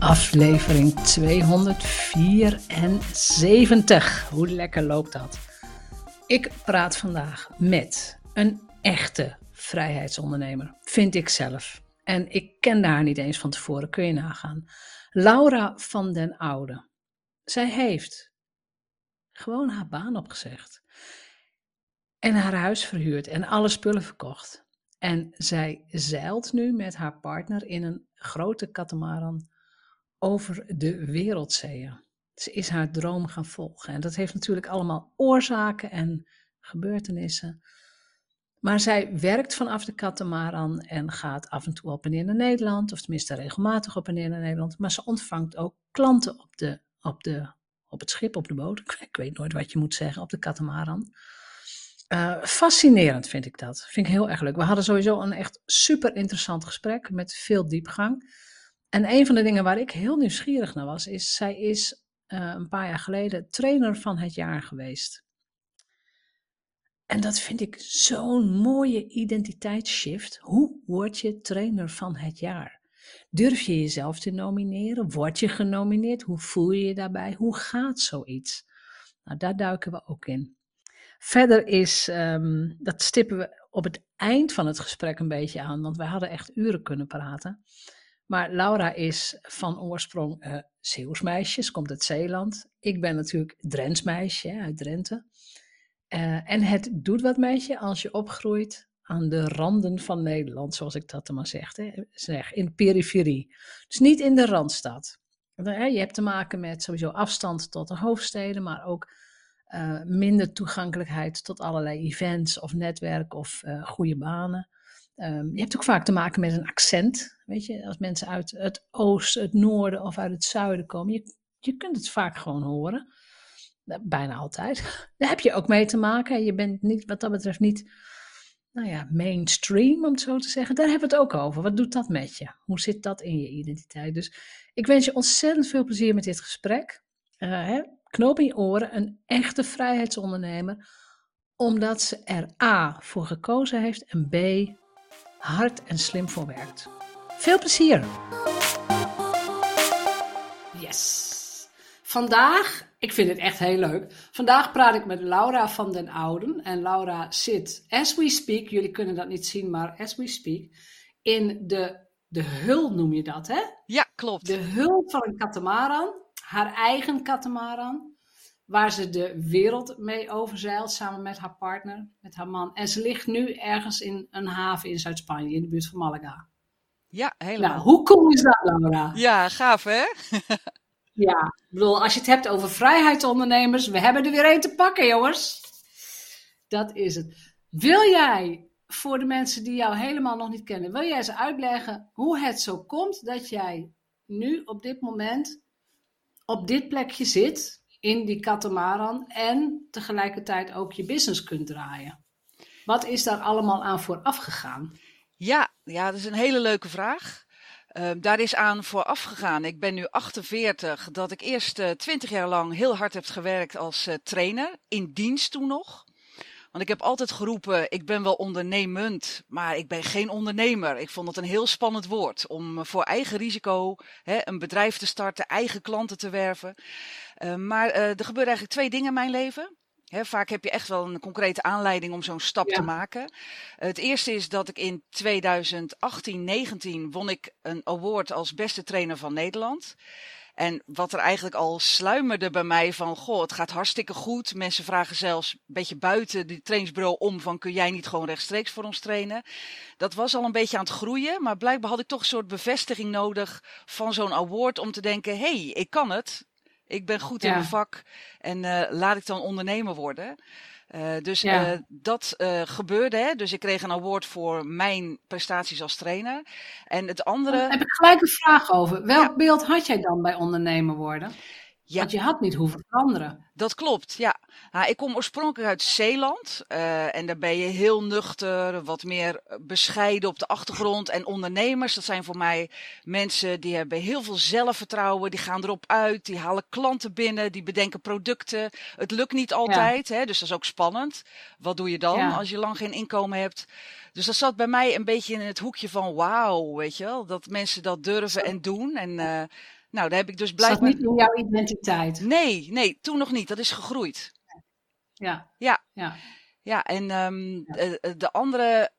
Aflevering 274. Hoe lekker loopt dat? Ik praat vandaag met een echte vrijheidsondernemer, vind ik zelf. En ik ken haar niet eens van tevoren, kun je nagaan. Laura van den Oude. Zij heeft gewoon haar baan opgezegd. En haar huis verhuurd en alle spullen verkocht. En zij zeilt nu met haar partner in een grote katamaran over de wereldzeeën. Ze is haar droom gaan volgen. En dat heeft natuurlijk allemaal oorzaken en gebeurtenissen. Maar zij werkt vanaf de katamaran en gaat af en toe op en neer naar Nederland, of tenminste regelmatig op en neer naar Nederland. Maar ze ontvangt ook klanten op, de, op, de, op het schip, op de boot. Ik weet nooit wat je moet zeggen, op de katamaran. Uh, fascinerend vind ik dat. Vind ik heel erg leuk. We hadden sowieso een echt super interessant gesprek met veel diepgang. En een van de dingen waar ik heel nieuwsgierig naar was, is zij is uh, een paar jaar geleden trainer van het jaar geweest. En dat vind ik zo'n mooie identiteitsshift. Hoe word je trainer van het jaar? Durf je jezelf te nomineren? Word je genomineerd? Hoe voel je je daarbij? Hoe gaat zoiets? Nou, daar duiken we ook in. Verder is, um, dat stippen we op het eind van het gesprek een beetje aan, want wij hadden echt uren kunnen praten. Maar Laura is van oorsprong uh, Zeeuwsmeisje, ze komt uit Zeeland. Ik ben natuurlijk Drents meisje uit Drenthe. Uh, en het doet wat met je als je opgroeit aan de randen van Nederland, zoals ik dat dan maar zeg, hè, zeg in de periferie. Dus niet in de randstad. Je hebt te maken met sowieso afstand tot de hoofdsteden, maar ook uh, minder toegankelijkheid tot allerlei events of netwerk of uh, goede banen. Um, je hebt ook vaak te maken met een accent. Weet je, als mensen uit het oosten, het noorden of uit het zuiden komen, je, je kunt het vaak gewoon horen. Bijna altijd. Daar heb je ook mee te maken. Je bent niet, wat dat betreft niet, nou ja, mainstream om het zo te zeggen. Daar hebben we het ook over. Wat doet dat met je? Hoe zit dat in je identiteit? Dus ik wens je ontzettend veel plezier met dit gesprek. Uh, hè? Knoop in je oren, een echte vrijheidsondernemer. Omdat ze er A voor gekozen heeft en B hard en slim voor werkt. Veel plezier! Yes! Vandaag, ik vind het echt heel leuk. Vandaag praat ik met Laura van den Ouden. En Laura zit, as we speak, jullie kunnen dat niet zien, maar as we speak, in de, de hul noem je dat, hè? Ja, klopt. De hul van een katamaran, haar eigen katamaran waar ze de wereld mee overzeilt samen met haar partner, met haar man. En ze ligt nu ergens in een haven in Zuid-Spanje, in de buurt van Malaga. Ja, helemaal. Nou, hoe cool is dat, Laura? Ja, gaaf hè? ja, ik bedoel, als je het hebt over vrijheidsondernemers, we hebben er weer één te pakken, jongens. Dat is het. Wil jij, voor de mensen die jou helemaal nog niet kennen, wil jij ze uitleggen hoe het zo komt dat jij nu op dit moment op dit plekje zit, in die katamaran en tegelijkertijd ook je business kunt draaien. Wat is daar allemaal aan vooraf gegaan? Ja, ja, dat is een hele leuke vraag. Uh, daar is aan vooraf gegaan. Ik ben nu 48, dat ik eerst uh, eh, 20 jaar lang heel hard heb gewerkt als uh, trainer, in dienst toen nog. Want ik heb altijd geroepen, ik ben wel ondernemend, maar ik ben geen ondernemer. Ik vond het een heel spannend woord om voor eigen risico hè, een bedrijf te starten, eigen klanten te werven. Uh, maar uh, er gebeuren eigenlijk twee dingen in mijn leven. He, vaak heb je echt wel een concrete aanleiding om zo'n stap ja. te maken. Het eerste is dat ik in 2018, 19 won ik een award als beste trainer van Nederland. En wat er eigenlijk al sluimerde bij mij van, goh, het gaat hartstikke goed. Mensen vragen zelfs een beetje buiten die trainingsbureau om van, kun jij niet gewoon rechtstreeks voor ons trainen? Dat was al een beetje aan het groeien, maar blijkbaar had ik toch een soort bevestiging nodig van zo'n award om te denken, hé, hey, ik kan het. Ik ben goed in mijn vak en uh, laat ik dan ondernemer worden. Uh, dus ja. uh, dat uh, gebeurde. Hè? Dus ik kreeg een award voor mijn prestaties als trainer. En het andere. Daar heb ik gelijk een vraag over. Welk ja. beeld had jij dan bij ondernemer worden? Ja. Want je had niet hoeven veranderen. Dat klopt, ja. Nou, ik kom oorspronkelijk uit Zeeland. Uh, en daar ben je heel nuchter, wat meer bescheiden op de achtergrond. En ondernemers, dat zijn voor mij mensen die hebben heel veel zelfvertrouwen. Die gaan erop uit, die halen klanten binnen, die bedenken producten. Het lukt niet altijd, ja. hè, dus dat is ook spannend. Wat doe je dan ja. als je lang geen inkomen hebt? Dus dat zat bij mij een beetje in het hoekje van wauw, weet je wel. Dat mensen dat durven en doen. En... Uh, nou, daar heb ik dus blijkbaar... Zat niet in jouw identiteit? Nee, nee, toen nog niet. Dat is gegroeid. Ja. Ja. Ja, ja en um, ja. De, de, andere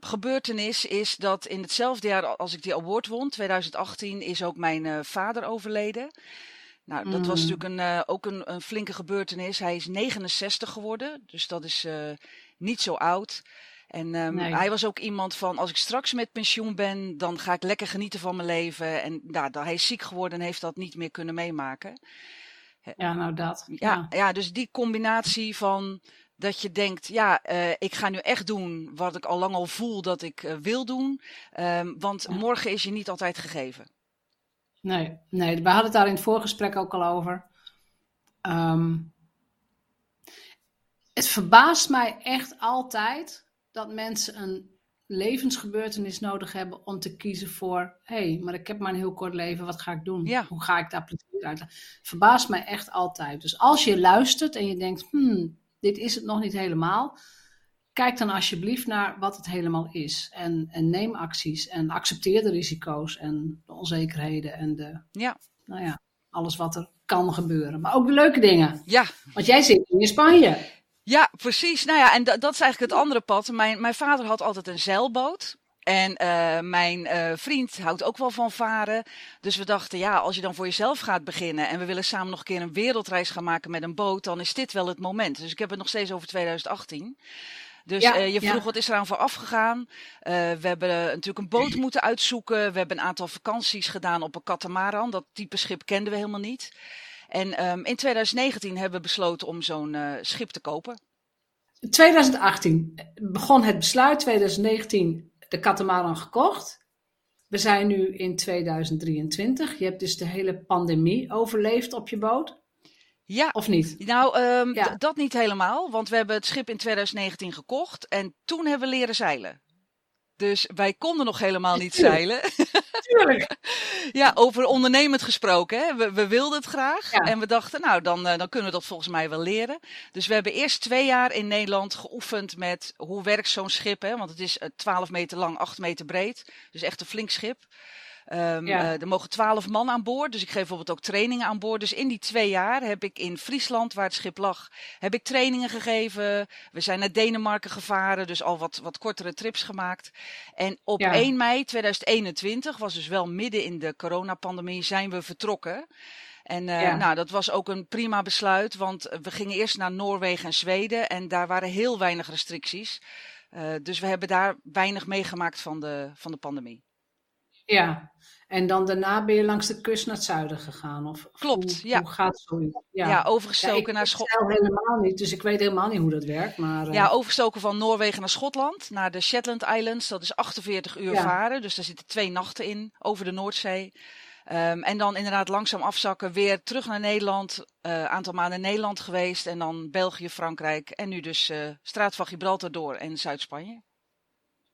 gebeurtenis is dat in hetzelfde jaar als ik die award won, 2018, is ook mijn uh, vader overleden. Nou, dat mm. was natuurlijk een, uh, ook een, een, flinke gebeurtenis. Hij is 69 geworden, dus dat is uh, niet zo oud. En um, nee. hij was ook iemand van, als ik straks met pensioen ben, dan ga ik lekker genieten van mijn leven. En nou, hij is ziek geworden en heeft dat niet meer kunnen meemaken. Ja, nou dat. Ja, ja, ja dus die combinatie van dat je denkt, ja, uh, ik ga nu echt doen wat ik al lang al voel dat ik uh, wil doen. Um, want ja. morgen is je niet altijd gegeven. Nee, nee, we hadden het daar in het voorgesprek ook al over. Um, het verbaast mij echt altijd dat mensen een levensgebeurtenis nodig hebben om te kiezen voor: hé, hey, maar ik heb maar een heel kort leven, wat ga ik doen? Ja. Hoe ga ik daar plezier uit? Verbaast mij echt altijd. Dus als je luistert en je denkt: hmm, dit is het nog niet helemaal. Kijk dan alsjeblieft naar wat het helemaal is. En, en neem acties en accepteer de risico's en de onzekerheden en de, ja. Nou ja, alles wat er kan gebeuren. Maar ook de leuke dingen. Ja. Want jij zit in Spanje. Ja, precies. Nou ja, en dat, dat is eigenlijk het andere pad. Mijn, mijn vader had altijd een zeilboot. En uh, mijn uh, vriend houdt ook wel van varen. Dus we dachten, ja, als je dan voor jezelf gaat beginnen en we willen samen nog een keer een wereldreis gaan maken met een boot, dan is dit wel het moment. Dus ik heb het nog steeds over 2018. Dus ja, uh, je vroeg ja. wat is er aan vooraf gegaan. we hebben natuurlijk een boot moeten uitzoeken. We hebben een aantal vakanties gedaan op een katamaran. Dat type schip kenden we helemaal niet. En um, in 2019 hebben we besloten om zo'n uh, schip te kopen. 2018 begon het besluit, 2019 de katamaran gekocht. We zijn nu in 2023. Je hebt dus de hele pandemie overleefd op je boot. Ja. Of niet? Nou, um, ja. dat niet helemaal. Want we hebben het schip in 2019 gekocht. En toen hebben we leren zeilen. Dus wij konden nog helemaal niet zeilen. Tuurlijk. ja, over ondernemend gesproken. Hè? We, we wilden het graag. Ja. En we dachten, nou, dan, dan kunnen we dat volgens mij wel leren. Dus we hebben eerst twee jaar in Nederland geoefend met hoe werkt zo'n schip. Hè? Want het is 12 meter lang, 8 meter breed. Dus echt een flink schip. Um, ja. uh, er mogen twaalf man aan boord, dus ik geef bijvoorbeeld ook trainingen aan boord. Dus in die twee jaar heb ik in Friesland, waar het schip lag, heb ik trainingen gegeven. We zijn naar Denemarken gevaren, dus al wat, wat kortere trips gemaakt. En op ja. 1 mei 2021, was dus wel midden in de coronapandemie, zijn we vertrokken. En uh, ja. nou, dat was ook een prima besluit, want we gingen eerst naar Noorwegen en Zweden en daar waren heel weinig restricties. Uh, dus we hebben daar weinig meegemaakt van de, van de pandemie. Ja, en dan daarna ben je langs de kust naar het zuiden gegaan? Of, Klopt, hoe, ja. Hoe gaat zoiets? Ja, ja overgestoken ja, naar Schotland. helemaal niet, dus ik weet helemaal niet hoe dat werkt. Maar, uh... Ja, overgestoken van Noorwegen naar Schotland, naar de Shetland Islands. Dat is 48 uur ja. varen, dus daar zitten twee nachten in, over de Noordzee. Um, en dan inderdaad langzaam afzakken, weer terug naar Nederland. Een uh, aantal maanden in Nederland geweest en dan België, Frankrijk en nu dus uh, Straat van Gibraltar door en Zuid-Spanje.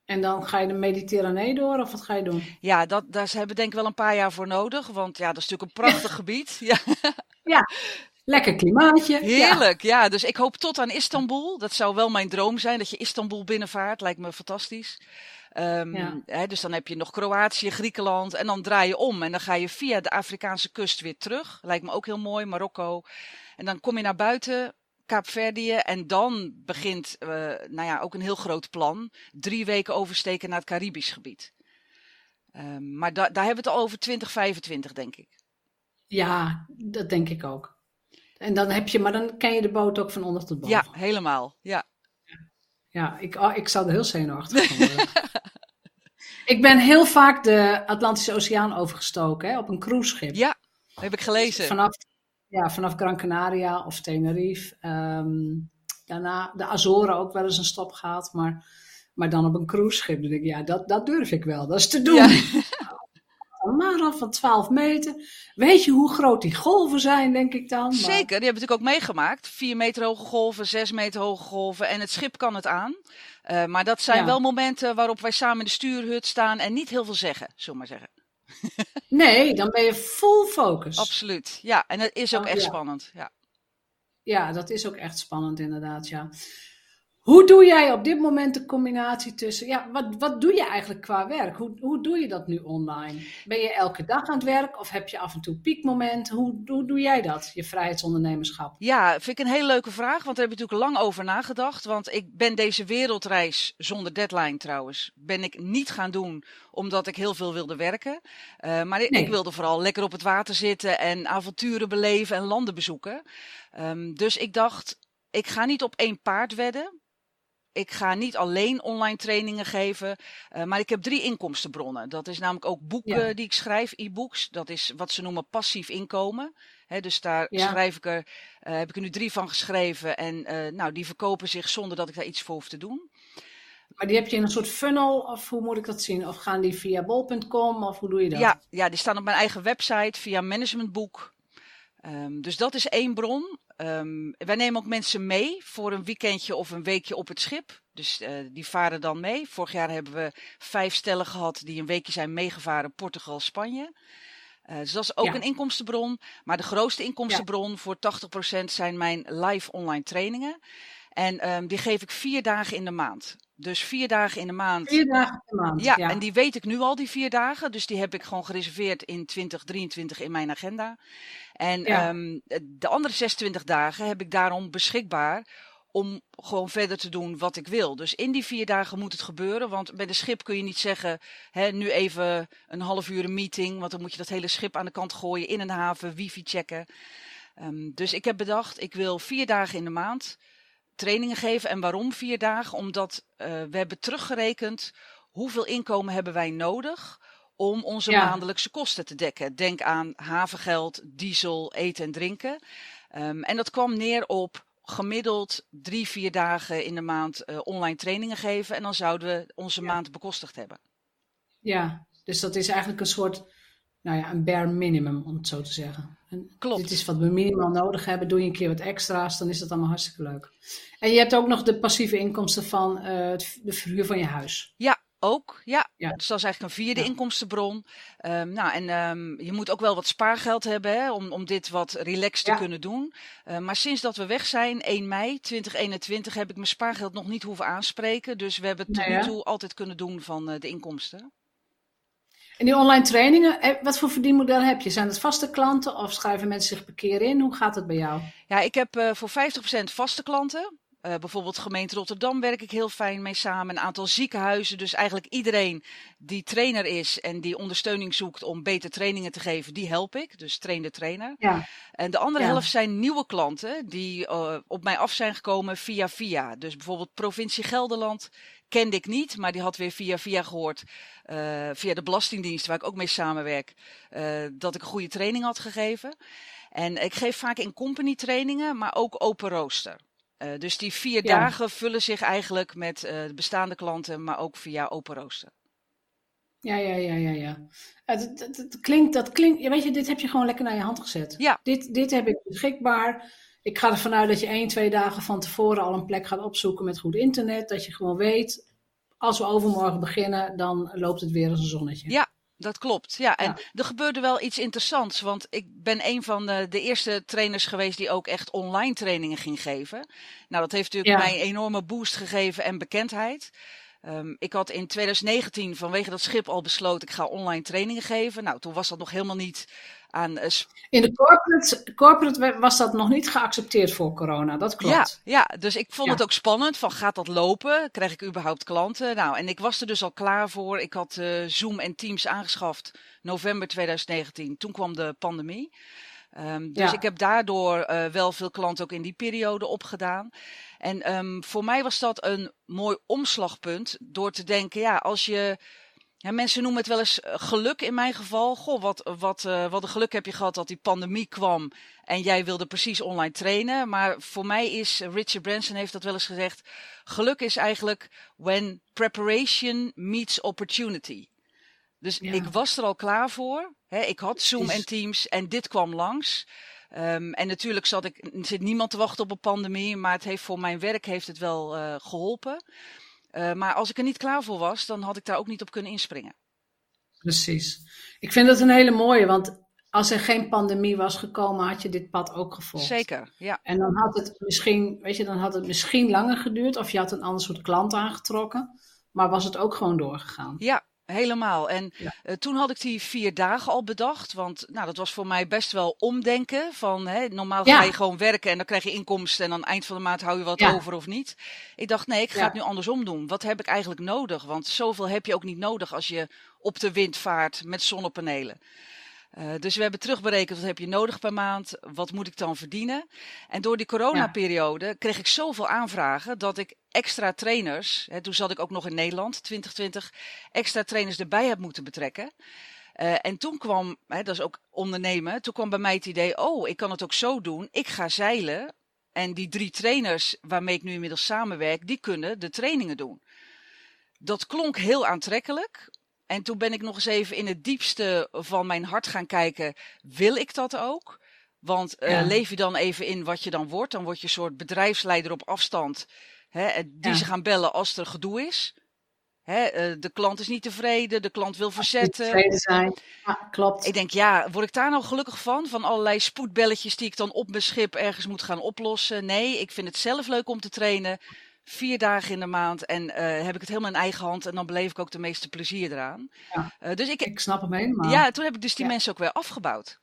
En dan ga je de Mediterranee door of wat ga je doen? Ja, dat, daar hebben we denk ik wel een paar jaar voor nodig. Want ja, dat is natuurlijk een prachtig gebied. Ja. ja, lekker klimaatje. Heerlijk, ja. ja. Dus ik hoop tot aan Istanbul. Dat zou wel mijn droom zijn, dat je Istanbul binnenvaart. Lijkt me fantastisch. Um, ja. hè, dus dan heb je nog Kroatië, Griekenland en dan draai je om. En dan ga je via de Afrikaanse kust weer terug. Lijkt me ook heel mooi, Marokko. En dan kom je naar buiten, Kaapverdië. En dan begint uh, nou ja, ook een heel groot plan. Drie weken oversteken naar het Caribisch gebied. Um, maar da daar hebben we het al over 2025, denk ik. Ja, dat denk ik ook. En dan heb je, maar dan ken je de boot ook van onder tot boven. Ja, helemaal. Ja. Ja, ik, oh, ik zou er heel zenuwachtig van worden. ik ben heel vaak de Atlantische Oceaan overgestoken hè, op een cruiseschip. Ja, heb ik gelezen. Vanaf, ja, vanaf Gran Canaria of Tenerife. Ehm, daarna de Azoren ook wel eens een stop gehad, maar, maar dan op een cruiseschip. Dan denk ik, ja, dat, dat durf ik wel, dat is te doen. Ja. Een marathon van 12 meter. Weet je hoe groot die golven zijn, denk ik dan? Maar... Zeker, die heb ik natuurlijk ook meegemaakt. 4 meter hoge golven, 6 meter hoge golven en het schip kan het aan. Uh, maar dat zijn ja. wel momenten waarop wij samen in de stuurhut staan en niet heel veel zeggen, zullen maar zeggen. Nee, dan ben je full focus. Absoluut, ja. En dat is ook oh, echt ja. spannend, ja. Ja, dat is ook echt spannend inderdaad, ja. Hoe doe jij op dit moment de combinatie tussen, ja, wat, wat doe je eigenlijk qua werk? Hoe, hoe doe je dat nu online? Ben je elke dag aan het werk of heb je af en toe piekmomenten? Hoe, hoe doe jij dat, je vrijheidsondernemerschap? Ja, vind ik een hele leuke vraag, want daar heb ik natuurlijk lang over nagedacht. Want ik ben deze wereldreis, zonder deadline trouwens, ben ik niet gaan doen omdat ik heel veel wilde werken. Uh, maar ik, nee. ik, wilde vooral lekker op het water zitten en avonturen beleven en landen bezoeken. Um, dus ik dacht, ik ga niet op één paard wedden ik ga niet alleen online trainingen geven, uh, maar ik heb drie inkomstenbronnen. Dat is namelijk ook boeken ja. die ik schrijf, e-books. Dat is wat ze noemen passief inkomen. He, dus daar ja. schrijf ik er, uh, heb ik er nu drie van geschreven. En uh, nou, die verkopen zich zonder dat ik daar iets voor hoef te doen. Maar die heb je in een soort funnel, of hoe moet ik dat zien? Of gaan die via bol.com, of hoe doe je dat? Ja, ja, die staan op mijn eigen website via managementboek. Um, dus dat is één bron. Um, wij nemen ook mensen mee voor een weekendje of een weekje op het schip. Dus uh, die varen dan mee. Vorig jaar hebben we vijf stellen gehad die een weekje zijn meegevaren Portugal, Spanje. Uh, dus dat is ook ja. een inkomstenbron. Maar de grootste inkomstenbron ja. voor 80% zijn mijn live online trainingen. En um, die geef ik vier dagen in de maand. Dus vier dagen in de maand. Vier dagen in de maand. Ja, ja, en die weet ik nu al, die vier dagen. Dus die heb ik gewoon gereserveerd in 2023 in mijn agenda. En ja. um, de andere 26 dagen heb ik daarom beschikbaar om gewoon verder te doen wat ik wil. Dus in die vier dagen moet het gebeuren. Want bij de schip kun je niet zeggen, hè, nu even een half uur een meeting. Want dan moet je dat hele schip aan de kant gooien in een haven, wifi checken. Um, dus ik heb bedacht, ik wil vier dagen in de maand trainingen geven. En waarom vier dagen? Omdat uh, we hebben teruggerekend hoeveel inkomen hebben wij nodig om onze ja. maandelijkse kosten te dekken. Denk aan havengeld, diesel, eten en drinken. Um, en dat kwam neer op gemiddeld drie, vier dagen in de maand uh, online trainingen geven. En dan zouden we onze ja. maand bekostigd hebben. Ja, dus dat is eigenlijk een soort, nou ja, een bare minimum om het zo te zeggen. En Klopt. Dit is wat we minimaal nodig hebben. Doe je een keer wat extra's, dan is dat allemaal hartstikke leuk. En je hebt ook nog de passieve inkomsten van uh, de verhuur van je huis. Ja, ook, ja. ja. Dus dat is eigenlijk een vierde ja. inkomstenbron. Um, nou, en um, je moet ook wel wat spaargeld hebben hè, om, om dit wat relaxed te kunnen doen. Uh, maar sinds dat we weg zijn, 1 mei 2021, heb ik mijn spaargeld nog niet hoeven aanspreken. Dus we hebben het tot nu toe altijd kunnen doen van uh, de inkomsten. En die online trainingen, eh, wat voor verdienmodel heb je? Zijn het vaste klanten of schrijven mensen zich per keer in? Hoe gaat het bij jou? Ja, ik heb uh, voor 50% vaste klanten. Uh, bijvoorbeeld gemeente Rotterdam werk ik heel fijn mee samen. Een aantal ziekenhuizen. Dus eigenlijk iedereen die trainer is en die ondersteuning zoekt om beter trainingen te geven, die help ik. Dus train de trainer. Ja. En de andere ja. helft zijn nieuwe klanten die uh, op mij af zijn gekomen via via. Dus bijvoorbeeld provincie Gelderland kende ik niet, maar die had weer via via gehoord. Uh, via de Belastingdienst, waar ik ook mee samenwerk, dat ik een goede training had gegeven. En ik geef vaak in company trainingen, maar ook open rooster. Uh, dus die vier ja. dagen vullen zich eigenlijk met uh, bestaande klanten, maar ook via open rooster. Ja, ja, ja, ja, ja. Het, het, het, klinkt, dat klinkt, weet je, dit heb je gewoon lekker naar je hand gezet. Ja. Dit, dit heb ik beschikbaar. Ik ga ervan uit dat je één, twee dagen van tevoren al een plek gaat opzoeken met goed internet. Dat je gewoon weet, als we overmorgen beginnen, dan loopt het weer als een zonnetje. Ja, dat klopt, ja. En ja. er gebeurde wel iets interessants, want ik ben een van de, de, eerste trainers geweest die ook echt online trainingen ging geven. Nou, dat heeft natuurlijk ja. mij een enorme boost gegeven en bekendheid. Um, ik had in 2019 vanwege dat schip al besloten, ik ga online trainingen geven. Nou, toen was dat nog helemaal niet aan... Uh, in de corporate, corporate was dat nog niet geaccepteerd voor corona, dat klopt. Ja, ja dus ik vond het ook spannend, van gaat dat lopen? Krijg ik überhaupt klanten? Nou, en ik was er dus al klaar voor. Ik had uh, Zoom en Teams aangeschaft november 2019. Toen kwam de pandemie. Um, dus ik heb daardoor uh, wel veel klanten ook in die periode opgedaan. En um, voor mij was dat een mooi omslagpunt door te denken, ja, als je. Ja, mensen noemen het wel eens eh, geluk in mijn geval. Goh, wat, wat, uh, wat een geluk heb je gehad dat die pandemie kwam en jij wilde precies online trainen. Maar voor mij is, Richard Branson heeft dat wel eens gezegd, geluk is eigenlijk when preparation meets opportunity. Dus ja. ik was er al klaar voor. Hè, ik had Zoom en Teams en dit kwam langs. Um, en natuurlijk zat ik, zit niemand te wachten op een pandemie, maar het heeft voor mijn werk heeft het wel uh, geholpen. Uh, maar als ik er niet klaar voor was, dan had ik daar ook niet op kunnen inspringen. Precies. Ik vind dat een hele mooie, want als er geen pandemie was gekomen, had je dit pad ook gevolgd. Zeker, ja. En dan had het misschien, weet je, dan had het misschien langer geduurd of je had een ander soort klant aangetrokken, maar was het ook gewoon doorgegaan. Ja, Helemaal. En ja. uh, toen had ik die vier dagen al bedacht. Want nou, dat was voor mij best wel omdenken. Van, hè, normaal ga ja. je gewoon werken en dan krijg je inkomsten. En aan het eind van de maand hou je wat ja. over of niet. Ik dacht, nee, ik ga het nu andersom doen. Wat heb ik eigenlijk nodig? Want zoveel heb je ook niet nodig als je op de wind vaart met zonnepanelen. Uh, dus we hebben terugberekend wat heb je nodig per maand, wat moet ik dan verdienen. En door die coronaperiode ja. kreeg ik zoveel aanvragen dat ik extra trainers, hè, toen zat ik ook nog in Nederland, 2020, extra trainers erbij heb moeten betrekken. Uh, en toen kwam, hè, dat is ook ondernemen, toen kwam bij mij het idee, oh, ik kan het ook zo doen. Ik ga zeilen en die drie trainers waarmee ik nu inmiddels samenwerk, die kunnen de trainingen doen. Dat klonk heel aantrekkelijk, en toen ben ik nog eens even in het diepste van mijn hart gaan kijken. Wil ik dat ook? Want uh, ja. leef je dan even in wat je dan wordt? Dan word je een soort bedrijfsleider op afstand. Hè, die ja. ze gaan bellen als er gedoe is. Hè, uh, de klant is niet tevreden, de klant wil verzetten. Tevreden zijn, ja, klopt. Ik denk, ja, word ik daar nou gelukkig van? Van allerlei spoedbelletjes die ik dan op mijn schip ergens moet gaan oplossen. Nee, ik vind het zelf leuk om te trainen vier dagen in de maand en uh, heb ik het helemaal in eigen hand en dan beleef ik ook de meeste plezier eraan. Ja, uh, dus ik, ik snap hem helemaal. Ja, toen heb ik dus die ja. mensen ook weer afgebouwd.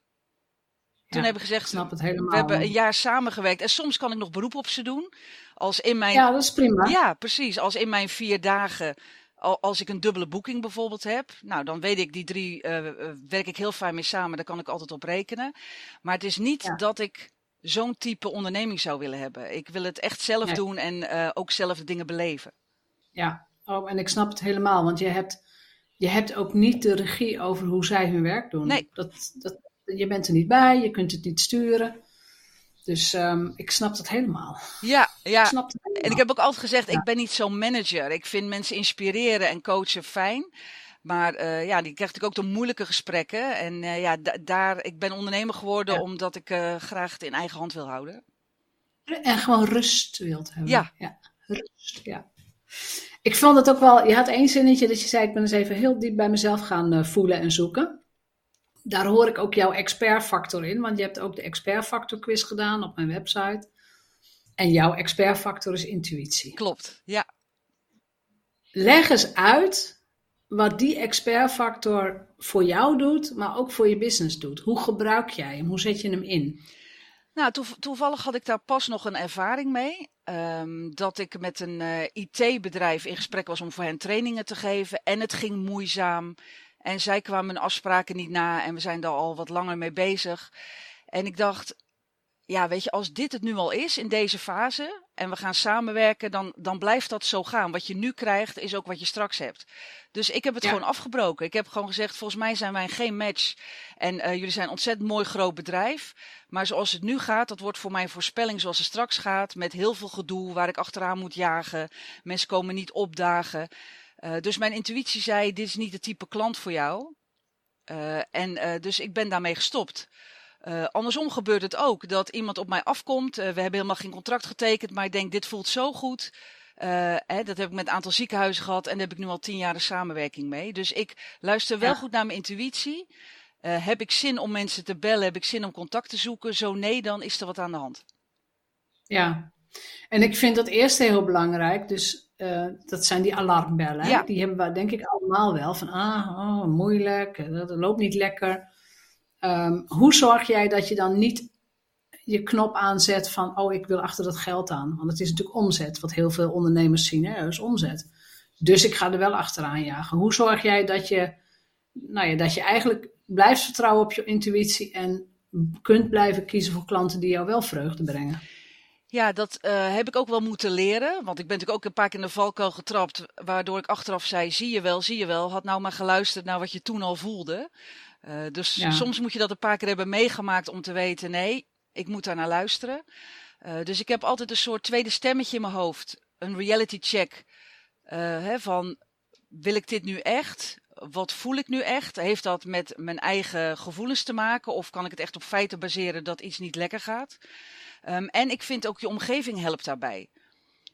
Toen ja, heb ik gezegd, snap het helemaal. we hebben een jaar samengewerkt en soms kan ik nog beroep op ze doen. Als in mijn, ja, dat is prima. Ja, precies. Als in mijn vier dagen, als ik een dubbele boeking bijvoorbeeld heb, nou dan weet ik die drie, uh, werk ik heel fijn mee samen, daar kan ik altijd op rekenen. Maar het is niet ja. dat ik zo'n type onderneming zou willen hebben. Ik wil het echt zelf nee. doen en uh, ook zelf de dingen beleven. Ja, oh, en ik snap het helemaal, want je hebt, je hebt ook niet de regie over hoe zij hun werk doen. Nee. Dat, dat, je bent er niet bij, je kunt het niet sturen. Dus um, ik snap dat helemaal. Ja, ja. Ik en ik heb ook altijd gezegd, ja. ik ben niet zo'n manager. Ik vind mensen inspireren en coachen fijn. Maar uh, ja, die krijgt natuurlijk ook de moeilijke gesprekken. En uh, ja, daar, ik ben ondernemer geworden ja. omdat ik uh, graag het in eigen hand wil houden. En gewoon rust wilt hebben. Ja. ja. Rust, ja. Ik vond het ook wel, je had één zinnetje dat je zei, ik ben eens even heel diep bij mezelf gaan voelen en zoeken. Daar hoor ik ook jouw expertfactor in, want je hebt ook de expertfactor quiz gedaan op mijn website. En jouw expertfactor is intuïtie. Klopt, ja. Leg eens uit wat die expertfactor voor jou doet, maar ook voor je business doet. Hoe gebruik jij hem? Hoe zet je hem in? Nou, to toevallig had ik daar pas nog een ervaring mee. Um, dat ik met een uh, IT-bedrijf in gesprek was om voor hen trainingen te geven. En het ging moeizaam. En zij kwamen hun afspraken niet na. En we zijn daar al wat langer mee bezig. En ik dacht, ja, weet je, als dit het nu al is in deze fase en we gaan samenwerken, dan, dan blijft dat zo gaan. Wat je nu krijgt, is ook wat je straks hebt. Dus ik heb het ja. gewoon afgebroken. Ik heb gewoon gezegd, volgens mij zijn wij geen match. En uh, jullie zijn een ontzettend mooi groot bedrijf. Maar zoals het nu gaat, dat wordt voor mij een voorspelling zoals het straks gaat. Met heel veel gedoe, waar ik achteraan moet jagen. Mensen komen niet opdagen. Uh, dus mijn intuïtie zei, dit is niet het type klant voor jou. Uh, en dus ik ben daarmee gestopt. Uh, andersom gebeurt het ook dat iemand op mij afkomt. Uh, we hebben helemaal geen contract getekend, maar ik denk, dit voelt zo goed. Uh, hè, dat heb ik met een aantal ziekenhuizen gehad en daar heb ik nu al tien jaar de samenwerking mee. Dus ik luister wel ja. goed naar mijn intuïtie. heb ik zin om mensen te bellen? Heb ik zin om contact te zoeken? Zo nee, dan is er wat aan de hand. Ja, En ik vind dat eerste heel belangrijk. Dus uh, dat zijn die alarmbellen. Ja. Die hebben we denk ik allemaal wel. Van ah, oh, moeilijk, eh, dat loopt niet lekker. Um, hoe zorg jij dat je dan niet je knop aanzet van, oh, ik wil achter dat geld aan. Want het is natuurlijk omzet, wat heel veel ondernemers zien, hè? is omzet. Dus ik ga er wel achteraan jagen. Hoe zorg jij dat je, nou ja, dat je eigenlijk blijft vertrouwen op je intuïtie en kunt blijven kiezen voor klanten die jou wel vreugde brengen? Ja, dat uh, heb ik ook wel moeten leren. Want ik ben natuurlijk ook een paar keer in de valkuil getrapt. Waardoor ik achteraf zei: zie je wel, zie je wel. Had nou maar geluisterd naar wat je toen al voelde. Uh, dus ja. soms moet je dat een paar keer hebben meegemaakt om te weten: nee, ik moet daar naar luisteren. Uh, dus ik heb altijd een soort tweede stemmetje in mijn hoofd. Een reality check. Hè, van wil ik dit nu echt? Wat voel ik nu echt? Heeft dat met mijn eigen gevoelens te maken? Of kan ik het echt op feiten baseren dat iets niet lekker gaat? Um, en ik vind ook je omgeving helpt daarbij.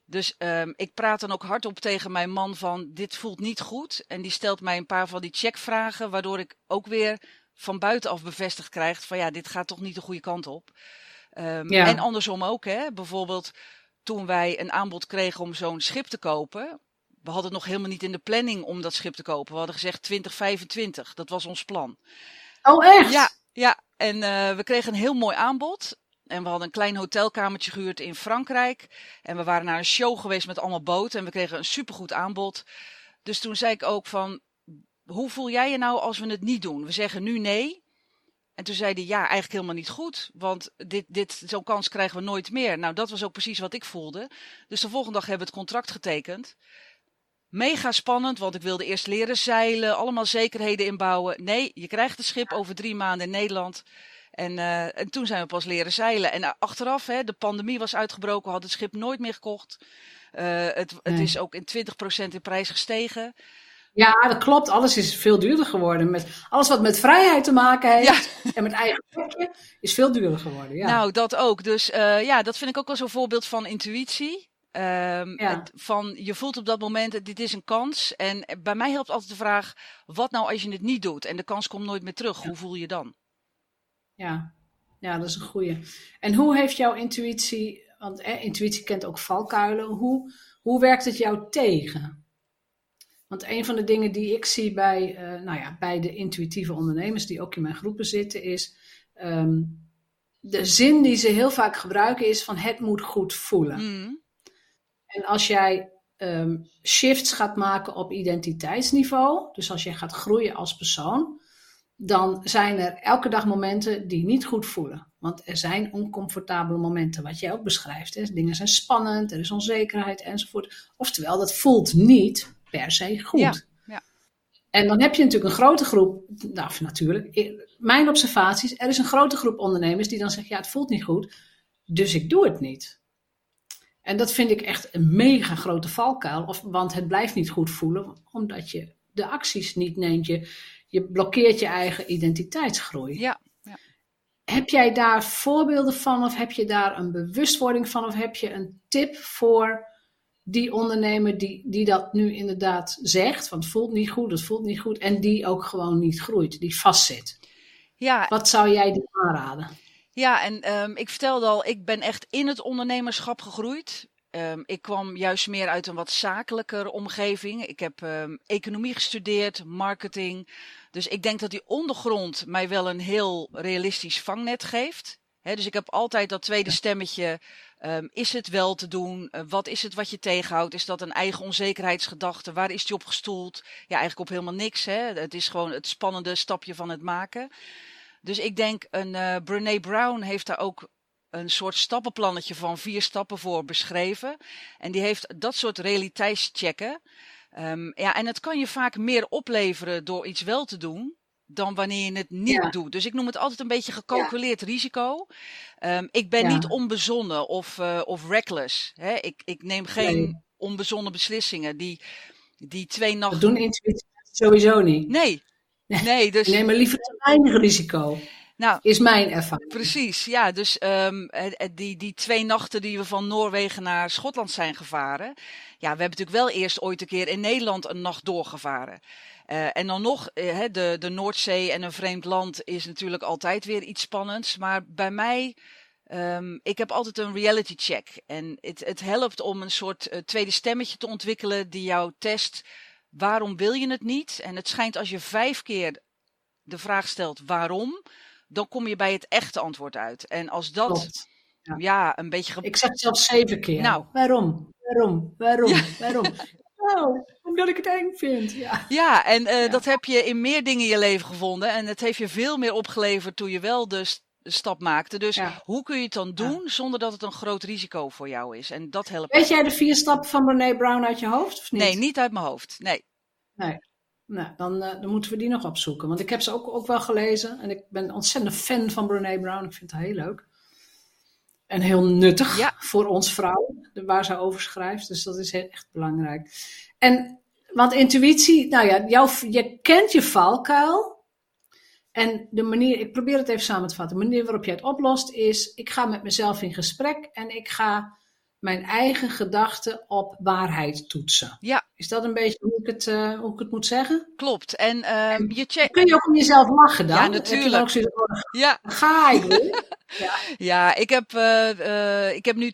Dus um, ik praat dan ook hardop tegen mijn man van dit voelt niet goed. En die stelt mij een paar van die checkvragen, waardoor ik ook weer van buitenaf bevestigd krijg van ja, dit gaat toch niet de goede kant op. Um, ja. En andersom ook, hè. Bijvoorbeeld toen wij een aanbod kregen om zo'n schip te kopen. We hadden nog helemaal niet in de planning om dat schip te kopen. We hadden gezegd 2025, dat was ons plan. Oh echt? Ja, ja. en uh, we kregen een heel mooi aanbod. En we hadden een klein hotelkamertje gehuurd in Frankrijk. En we waren naar een show geweest met allemaal boten. En we kregen een supergoed aanbod. Dus toen zei ik ook van, hoe voel jij je nou als we het niet doen? We zeggen nu nee. En toen zei hij, ja, eigenlijk helemaal niet goed. Want dit, dit, zo'n kans krijgen we nooit meer. Nou, dat was ook precies wat ik voelde. Dus de volgende dag hebben we het contract getekend. Mega spannend, want ik wilde eerst leren zeilen. Allemaal zekerheden inbouwen. Nee, je krijgt het schip over drie maanden in Nederland. En, uh, en toen zijn we pas leren zeilen. En achteraf, hè, de pandemie was uitgebroken, had het schip nooit meer gekocht. Uh, het, het nee. is ook in 20% in prijs gestegen. Ja, dat klopt. Alles is veel duurder geworden. Met, alles wat met vrijheid te maken heeft ja. en met eigen plekje, is veel duurder geworden. Ja. Nou, dat ook. Dus uh, ja, dat vind ik ook wel zo'n voorbeeld van intuïtie. Um, ja. Van je voelt op dat moment, dit is een kans. En bij mij helpt altijd de vraag: wat nou als je het niet doet en de kans komt nooit meer terug? Hoe voel je dan? Ja. ja, dat is een goeie. En hoe heeft jouw intuïtie, want eh, intuïtie kent ook valkuilen, hoe, hoe werkt het jou tegen? Want een van de dingen die ik zie bij, uh, nou ja, bij de intuïtieve ondernemers die ook in mijn groepen zitten, is um, de zin die ze heel vaak gebruiken is van het moet goed voelen. Mm. En als jij um, shifts gaat maken op identiteitsniveau, dus als je gaat groeien als persoon, dan zijn er elke dag momenten die niet goed voelen. Want er zijn oncomfortabele momenten, wat jij ook beschrijft. Hè? Dingen zijn spannend, er is onzekerheid enzovoort. Oftewel, dat voelt niet per se goed. Ja, ja. En dan heb je natuurlijk een grote groep, nou natuurlijk, mijn observaties, er is een grote groep ondernemers die dan zeggen, ja het voelt niet goed, dus ik doe het niet. En dat vind ik echt een mega grote valkuil, of, want het blijft niet goed voelen, omdat je de acties niet neemt. Je, je blokkeert je eigen identiteitsgroei. Ja, ja. Heb jij daar voorbeelden van of heb je daar een bewustwording van of heb je een tip voor die ondernemer die, die dat nu inderdaad zegt, want het voelt niet goed, het voelt niet goed en die ook gewoon niet groeit, die vastzit? Ja. Wat zou jij die aanraden? Ja, en um, ik vertelde al, ik ben echt in het ondernemerschap gegroeid. Um, ik kwam juist meer uit een wat zakelijker omgeving. Ik heb um, economie gestudeerd, marketing. Dus ik denk dat die ondergrond mij wel een heel realistisch vangnet geeft. He, dus ik heb altijd dat tweede stemmetje. Um, is het wel te doen? Uh, wat is het wat je tegenhoudt? Is dat een eigen onzekerheidsgedachte? Waar is die op gestoeld? Ja, eigenlijk op helemaal niks. Hè? Het is gewoon het spannende stapje van het maken. Dus ik denk, een uh, Brene Brown heeft daar ook een soort stappenplannetje van vier stappen voor beschreven. En die heeft dat soort realiteitschecken. Um, ja, en het kan je vaak meer opleveren door iets wel te doen dan wanneer je het niet ja. doet. Dus ik noem het altijd een beetje gecalculeerd ja. risico. Um, ik ben ja. niet onbezonnen of, uh, of reckless. Hè? Ik, ik neem geen nee. onbezonnen beslissingen. Die, die twee nachten. Dat doen intuïtie sowieso niet. Nee. Nee, dus... Neem maar liever te weinig risico. Nou, is mijn ervaring. Precies, ja. Dus um, die, die twee nachten die we van Noorwegen naar Schotland zijn gevaren. Ja, we hebben natuurlijk wel eerst ooit een keer in Nederland een nacht doorgevaren. Uh, en dan nog, uh, de, de Noordzee en een vreemd land is natuurlijk altijd weer iets spannends. Maar bij mij Ehm, ik heb altijd een reality check. En het, het helpt om een soort uh, tweede stemmetje te ontwikkelen die jou test. Waarom wil je het niet? En het schijnt als je vijf keer de vraag stelt waarom, dan kom je bij het echte antwoord uit. En als dat ja. ja. een beetje. Ik zeg het zelfs zeven keer. Nou, waarom? Waarom? Waarom? Ja. Waarom? Oh, omdat ik het eng vind. Ja, ja en uh, ja. dat heb je in meer dingen in je leven gevonden. En het heeft je veel meer opgeleverd toen je wel dus de stap maakte. Dus hoe kun je het dan doen zonder dat het een groot risico voor jou is? En dat helpt. Weet jij de vier stappen van Brené Brown uit je hoofd of niet? Nee, niet uit mijn hoofd. Nee. Nee. Nou, dan, uh, dan moeten we die nog opzoeken. Want ik heb ze ook, ook wel gelezen. En ik ben ontzettend fan van Brené Brown. Ik vind het heel leuk. En heel nuttig ja. voor ons vrouwen, waar ze over schrijft. Dus dat is echt belangrijk. En, want intuïtie, nou ja, jouw, je kent je valkuil. En de manier, ik probeer het even samen te vatten. De manier waarop jij het oplost is, ik ga met mezelf in gesprek en ik ga mijn eigen gedachten op waarheid toetsen. Ja. Is dat een beetje hoe ik het, uh, hoe ik het moet zeggen? Klopt. En, uh, en je check... kun je ook om jezelf lachen dan? Ja, natuurlijk. Ja. Ga ik weer? ja. ja, ik heb, uh, ik heb nu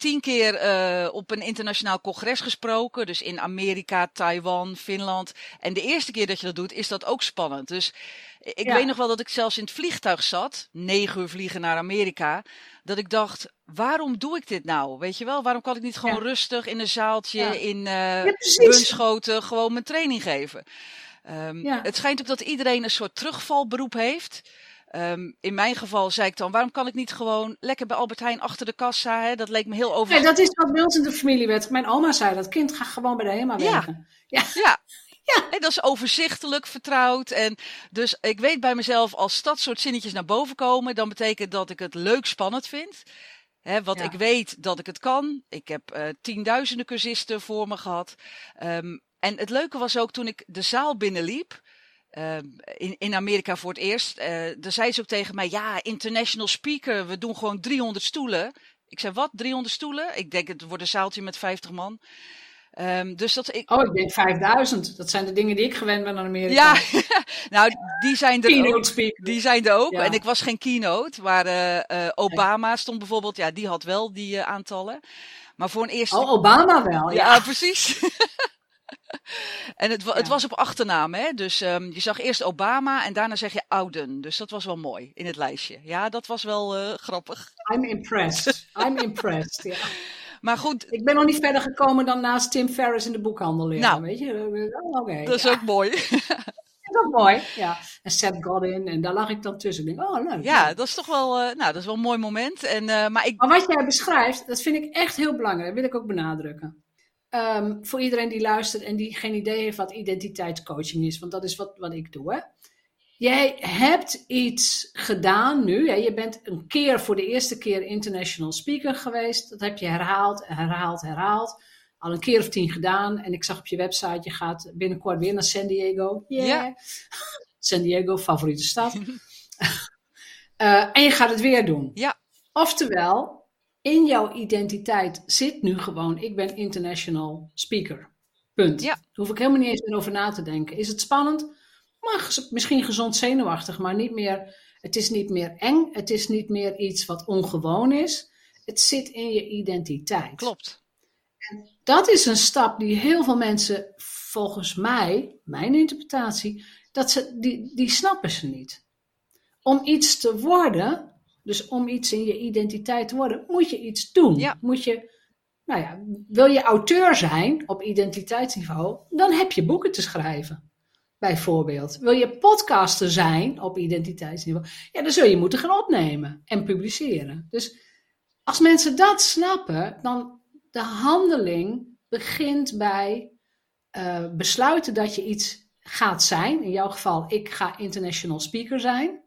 tien keer uh, op een internationaal congres gesproken. Dus in Amerika, Taiwan, Finland. En de eerste keer dat je dat doet, is dat ook spannend. Dus ik ja. weet nog wel dat ik zelfs in het vliegtuig zat, negen uur vliegen naar Amerika, dat ik dacht, waarom doe ik dit nou? Weet je wel, waarom kan ik niet gewoon ja. rustig in een zaaltje ja. in uh, Bunschoten gewoon mijn training geven? Um, het schijnt ook dat iedereen een soort terugvalberoep heeft. Um, in mijn geval zei ik dan, waarom kan ik niet gewoon lekker bij Albert Heijn achter de kassa? Hè? Dat leek me heel over. Nee, dat is wat bij ons in de familie werd. Mijn oma zei dat kind gaat gewoon bij de HEMA werken. Ja. ja. Ja, en dat is overzichtelijk, vertrouwd. En dus ik weet bij mezelf, als dat soort zinnetjes naar boven komen, dan betekent dat ik het leuk spannend vind. Wat ja. ik weet dat ik het kan. Ik heb uh, tienduizenden cursisten voor me gehad. Um, en het leuke was ook toen ik de zaal binnenliep. Uh, in, in Amerika voor het eerst. Uh, daar zei ze ook tegen mij: Ja, international speaker, we doen gewoon 300 stoelen. Ik zei: Wat, 300 stoelen? Ik denk het wordt een zaaltje met 50 man. Um, dus dat ik... Oh, ik denk 5000. Dat zijn de dingen die ik gewend ben aan Amerika. Ja, nou, die zijn er ook. Speaker. Die zijn er ook. Ja. En ik was geen keynote. Maar uh, uh, Obama stond bijvoorbeeld, ja, die had wel die uh, aantallen. Maar voor een eerste. Oh, Obama wel. Ja, ja precies. en het, het, was op achternaam, hè? Dus um, je zag eerst Obama en daarna zeg je Ouden. Dus dat was wel mooi in het lijstje. Ja, dat was wel grappig. I'm impressed. I'm impressed. Ja. Maar goed. Ik ben nog niet verder gekomen dan naast Tim Ferriss in de boekhandel leren, nou, weet je. Oh, okay, dat is ja. ook mooi. dat is mooi, ja. En Seth Godin, en daar lag ik dan tussen. Ik denk, oh, leuk. Ja, dat is toch wel, uh, nou, dat is wel een mooi moment. En, uh, maar, ik... maar wat jij beschrijft, dat vind ik echt heel belangrijk. Dat wil ik ook benadrukken. Um, voor iedereen die luistert en die geen idee heeft wat identiteitscoaching is, want dat is wat, wat ik doe, hè. Jij hebt iets gedaan nu. Hè? Je bent een keer voor de eerste keer international speaker geweest. Dat heb je herhaald, herhaald, herhaald. Al een keer of tien gedaan. En ik zag op je website, je gaat binnenkort weer naar San Diego. Yeah. Ja. San Diego, favoriete stad. uh, en je gaat het weer doen. Ja. Oftewel, in jouw identiteit zit nu gewoon, ik ben international speaker. Punt. Ja. Daar hoef ik helemaal niet eens meer over na te denken. Is het spannend? Maar misschien gezond zenuwachtig, maar niet meer, het is niet meer eng, het is niet meer iets wat ongewoon is. Het zit in je identiteit. Klopt. En dat is een stap die heel veel mensen, volgens mij, mijn interpretatie, dat ze, die, die snappen ze niet. Om iets te worden, dus om iets in je identiteit te worden, moet je iets doen. Ja. Moet je, nou ja, wil je auteur zijn op identiteitsniveau, dan heb je boeken te schrijven bijvoorbeeld. Wil je podcaster zijn op identiteitsniveau? Ja, dan zul je moeten gaan opnemen en publiceren. Dus als mensen dat snappen, dan de handeling begint bij uh, besluiten dat je iets gaat zijn. In jouw geval, ik ga international speaker zijn.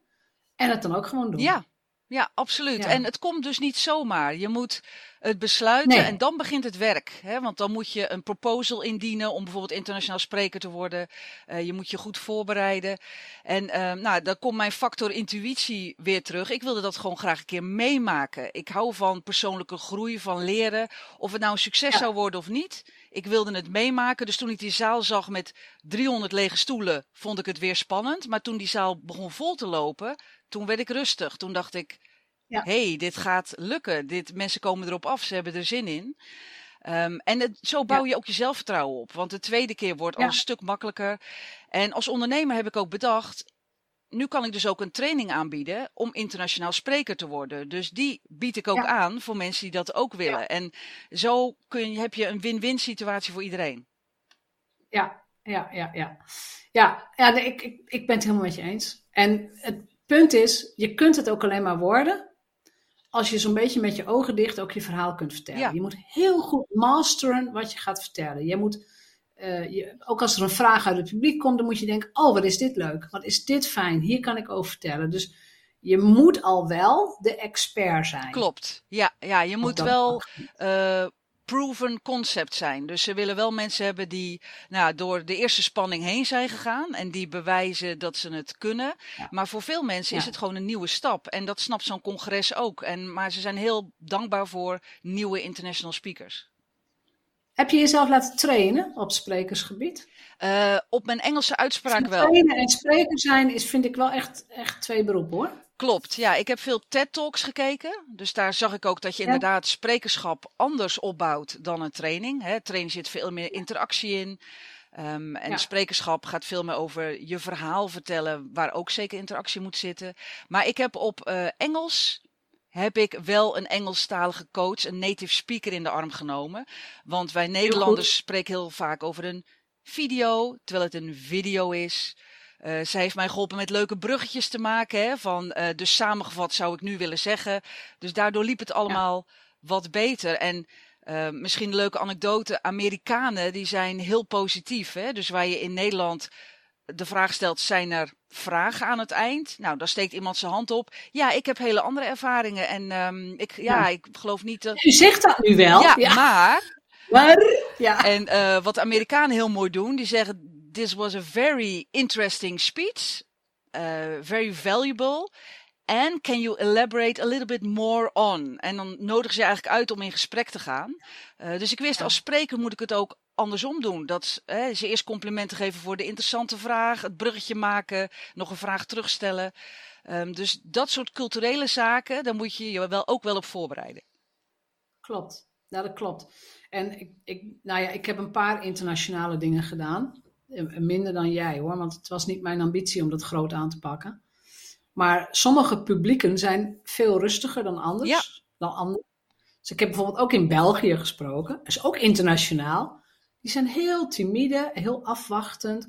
En het dan ook gewoon doen. Ja, ja absoluut. Ja. En het komt dus niet zomaar. Je moet het besluiten nee. en dan begint het werk. Hè? Want dan moet je een proposal indienen om bijvoorbeeld internationaal spreker te worden. Uh, je moet je goed voorbereiden. En uh, nou, dan komt mijn factor intuïtie weer terug. Ik wilde dat gewoon graag een keer meemaken. Ik hou van persoonlijke groei, van leren. Of het nou een succes ja. zou worden of niet. Ik wilde het meemaken. Dus toen ik die zaal zag met 300 lege stoelen, vond ik het weer spannend. Maar toen die zaal begon vol te lopen, toen werd ik rustig. Toen dacht ik, hey, dit gaat lukken. Dit, mensen komen erop af, ze hebben er zin in. Um, en het, zo bouw je ook je zelfvertrouwen op. Want de tweede keer wordt al een stuk makkelijker. En als ondernemer heb ik ook bedacht, nu kan ik dus ook een training aanbieden om internationaal spreker te worden. Dus die bied ik ook aan voor mensen die dat ook willen. En zo kun je, heb je een win-win situatie voor iedereen. Ja, ja, ja, ja. Ja, ja ik, ik, ik ben het helemaal met je eens. En het punt is, je kunt het ook alleen maar worden als je zo'n beetje met je ogen dicht ook je verhaal kunt vertellen. Je moet heel goed masteren wat je gaat vertellen. Je moet uh, je, ook als er een vraag uit het publiek komt, dan moet je denken: oh, wat is dit leuk? Wat is dit fijn? Hier kan ik over vertellen. Dus je moet al wel de expert zijn. Klopt. Ja, ja je moet wel uh, proven concept zijn. Dus ze willen wel mensen hebben die nou, door de eerste spanning heen zijn gegaan en die bewijzen dat ze het kunnen. Maar voor veel mensen is het gewoon een nieuwe stap. En dat snapt zo'n congres ook. En, maar ze zijn heel dankbaar voor nieuwe international speakers. Heb je jezelf laten trainen op sprekersgebied? Uh, op mijn Engelse uitspraak wel. Trainen en spreker zijn is, vind ik wel echt, echt twee beroepen hoor. Klopt, ja. Ik heb veel TED-talks gekeken. Dus daar zag ik ook dat je inderdaad sprekerschap anders opbouwt dan een training. Hè, training zit veel meer interactie in. Um, en sprekerschap gaat veel meer over je verhaal vertellen, waar ook zeker interactie moet zitten. Maar ik heb op uh, Engels heb ik wel een Engelstalige coach, een native speaker in de arm genomen. Want wij Nederlanders spreken heel vaak over een video, terwijl het een video is. Uh, zij heeft mij geholpen met leuke bruggetjes te maken. Hè, van, uh, dus samengevat zou ik nu willen zeggen. Dus daardoor liep het allemaal wat beter. En uh, misschien een leuke anekdote. Amerikanen die zijn heel positief. Hè? Dus waar je in Nederland de vraag stelt: zijn er vragen aan het eind? Nou, dan steekt iemand zijn hand op. Ja, ik heb hele andere ervaringen. En um, ik, ja, ik geloof niet. Dat... U zegt dat nu wel. Ja, maar. Maar. Ja. En uh, wat de Amerikanen heel mooi doen, die zeggen: This was a very interesting speech, uh, very valuable. And can you elaborate a little bit more on? En dan nodigen ze eigenlijk uit om in gesprek te gaan. Uh, dus ik wist, als spreker moet ik het ook andersom doen. Dat hè, ze eerst complimenten geven voor de interessante vraag, het bruggetje maken, nog een vraag terugstellen. Um, dus dat soort culturele zaken, daar moet je je wel, ook wel op voorbereiden. Klopt, ja, dat klopt. En ik, ik, nou ja, ik heb een paar internationale dingen gedaan. Eh, minder dan jij hoor, want het was niet mijn ambitie om dat groot aan te pakken. Maar sommige publieken zijn veel rustiger dan anders. Ja. Dan anders. Dus ik heb bijvoorbeeld ook in België gesproken. Is ook internationaal. Die zijn heel timide, heel afwachtend,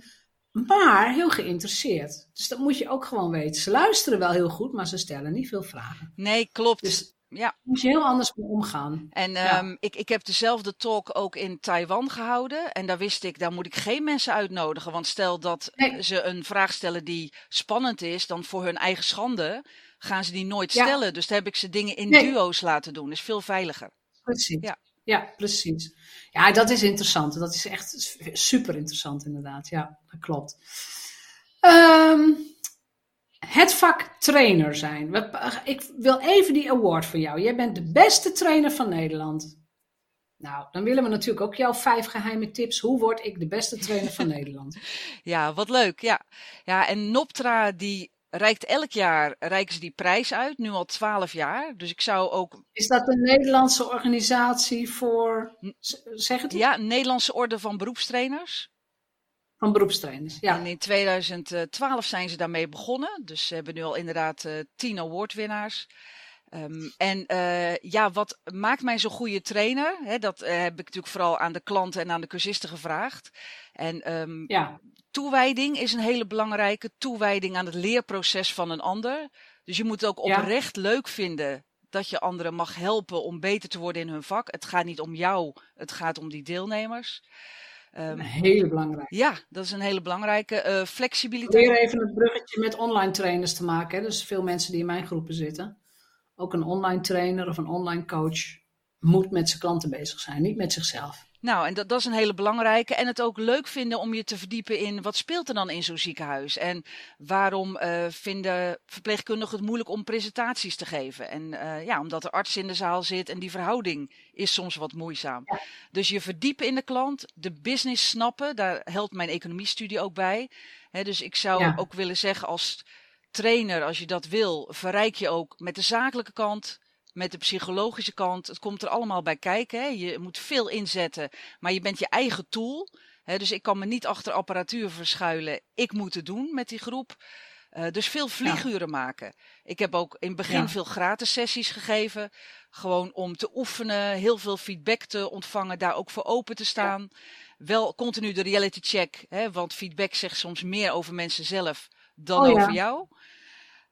maar heel geïnteresseerd. Dus dat moet je ook gewoon weten. Ze luisteren wel heel goed, maar ze stellen niet veel vragen. Nee, klopt. Dus ja. Moet je heel anders mee omgaan. En um, ik, ik heb dezelfde talk ook in Taiwan gehouden. En daar wist ik, daar moet ik geen mensen uitnodigen. Want stel dat ze een vraag stellen die spannend is, dan voor hun eigen schande gaan ze die nooit stellen. Dus daar heb ik ze dingen in duo's laten doen. is veel veiliger. Precies. Ja. Ja, precies. Ja, dat is interessant. Dat is echt super interessant, inderdaad. Ja, dat klopt. Um, het vak trainer zijn. Ik wil even die award voor jou. Jij bent de beste trainer van Nederland. Nou, dan willen we natuurlijk ook jouw vijf geheime tips. Hoe word ik de beste trainer van Nederland? Ja, wat leuk. Ja, ja en Noptra die reikt elk jaar reiken ze die prijs uit, nu al twaalf jaar. Dus ik zou ook. Is dat een Nederlandse organisatie voor. Zeg het? Ja, Nederlandse Orde van Beroepstrainers. Van beroepstrainers, ja. En in 2012 zijn ze daarmee begonnen. Dus ze hebben nu al inderdaad uh, tien awardwinnaars. Um, en uh, ja, wat maakt mij zo'n goede trainer? Dat uh, heb ik natuurlijk vooral aan de klanten en aan de cursisten gevraagd. En um, ja toewijding is een hele belangrijke. Toewijding aan het leerproces van een ander. Dus je moet het ook oprecht leuk vinden dat je anderen mag helpen om beter te worden in hun vak. Het gaat niet om jou, het gaat om die deelnemers. Um, een hele belangrijke. Ja, dat is een hele belangrijke. Uh, flexibiliteit. Probeer even het bruggetje met online trainers te maken. Hè. Dus veel mensen die in mijn groepen zitten. Ook een online trainer of een online coach moet met zijn klanten bezig zijn, niet met zichzelf. Nou, en dat, dat is een hele belangrijke. En het ook leuk vinden om je te verdiepen in wat speelt er dan in zo'n ziekenhuis? En waarom uh, vinden verpleegkundigen het moeilijk om presentaties te geven? En uh, ja, omdat er arts in de zaal zit en die verhouding is soms wat moeizaam. Dus je verdiepen in de klant, de business snappen, daar helpt mijn economiestudie ook bij. He, dus ik zou ook willen zeggen als trainer, als je dat wil, verrijk je ook met de zakelijke kant, met de psychologische kant. Het komt er allemaal bij kijken. Hè. Je moet veel inzetten, maar je bent je eigen tool. Hè. Dus ik kan me niet achter apparatuur verschuilen. Ik moet het doen met die groep. Uh, dus veel vlieguren ja. maken. Ik heb ook in het begin ja. veel gratis sessies gegeven. Gewoon om te oefenen, heel veel feedback te ontvangen, daar ook voor open te staan. Ja. Wel continu de reality check, hè, want feedback zegt soms meer over mensen zelf dan oh, over jou.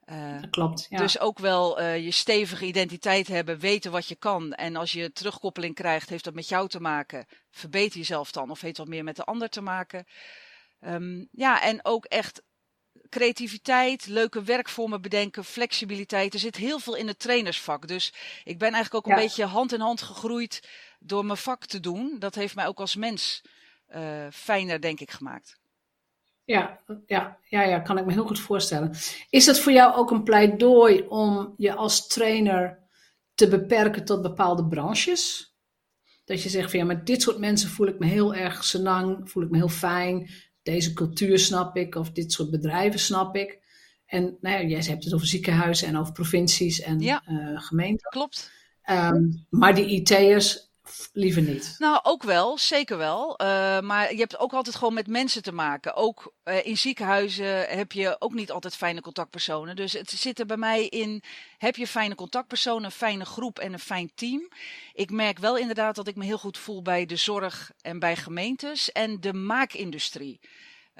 Uh, dat klopt. Ja. Dus ook wel uh, je stevige identiteit hebben, weten wat je kan. En als je terugkoppeling krijgt, heeft dat met jou te maken. Verbeter jezelf dan, of heeft dat meer met de ander te maken? Um, ja, en ook echt creativiteit, leuke werkvormen bedenken, flexibiliteit. Er zit heel veel in het trainersvak. Dus ik ben eigenlijk ook een ja. beetje hand in hand gegroeid door mijn vak te doen. Dat heeft mij ook als mens uh, fijner, denk ik, gemaakt. Ja, ja, ja, ja, kan ik me heel goed voorstellen. Is dat voor jou ook een pleidooi om je als trainer te beperken tot bepaalde branches? Dat je zegt van ja, met dit soort mensen voel ik me heel erg senang, voel ik me heel fijn deze cultuur snap ik, of dit soort bedrijven snap ik. En nou ja, jij hebt het over ziekenhuizen en over provincies en ja, uh, gemeenten. Klopt. Um, maar die IT'ers liever niet. Nou, ook wel, zeker wel. Uh, maar je hebt ook altijd gewoon met mensen te maken. Ook uh, in ziekenhuizen heb je ook niet altijd fijne contactpersonen. Dus het zit er bij mij in, heb je fijne contactpersonen, een fijne groep en een fijn team. Ik merk wel inderdaad dat ik me heel goed voel bij de zorg en bij gemeentes en de maakindustrie.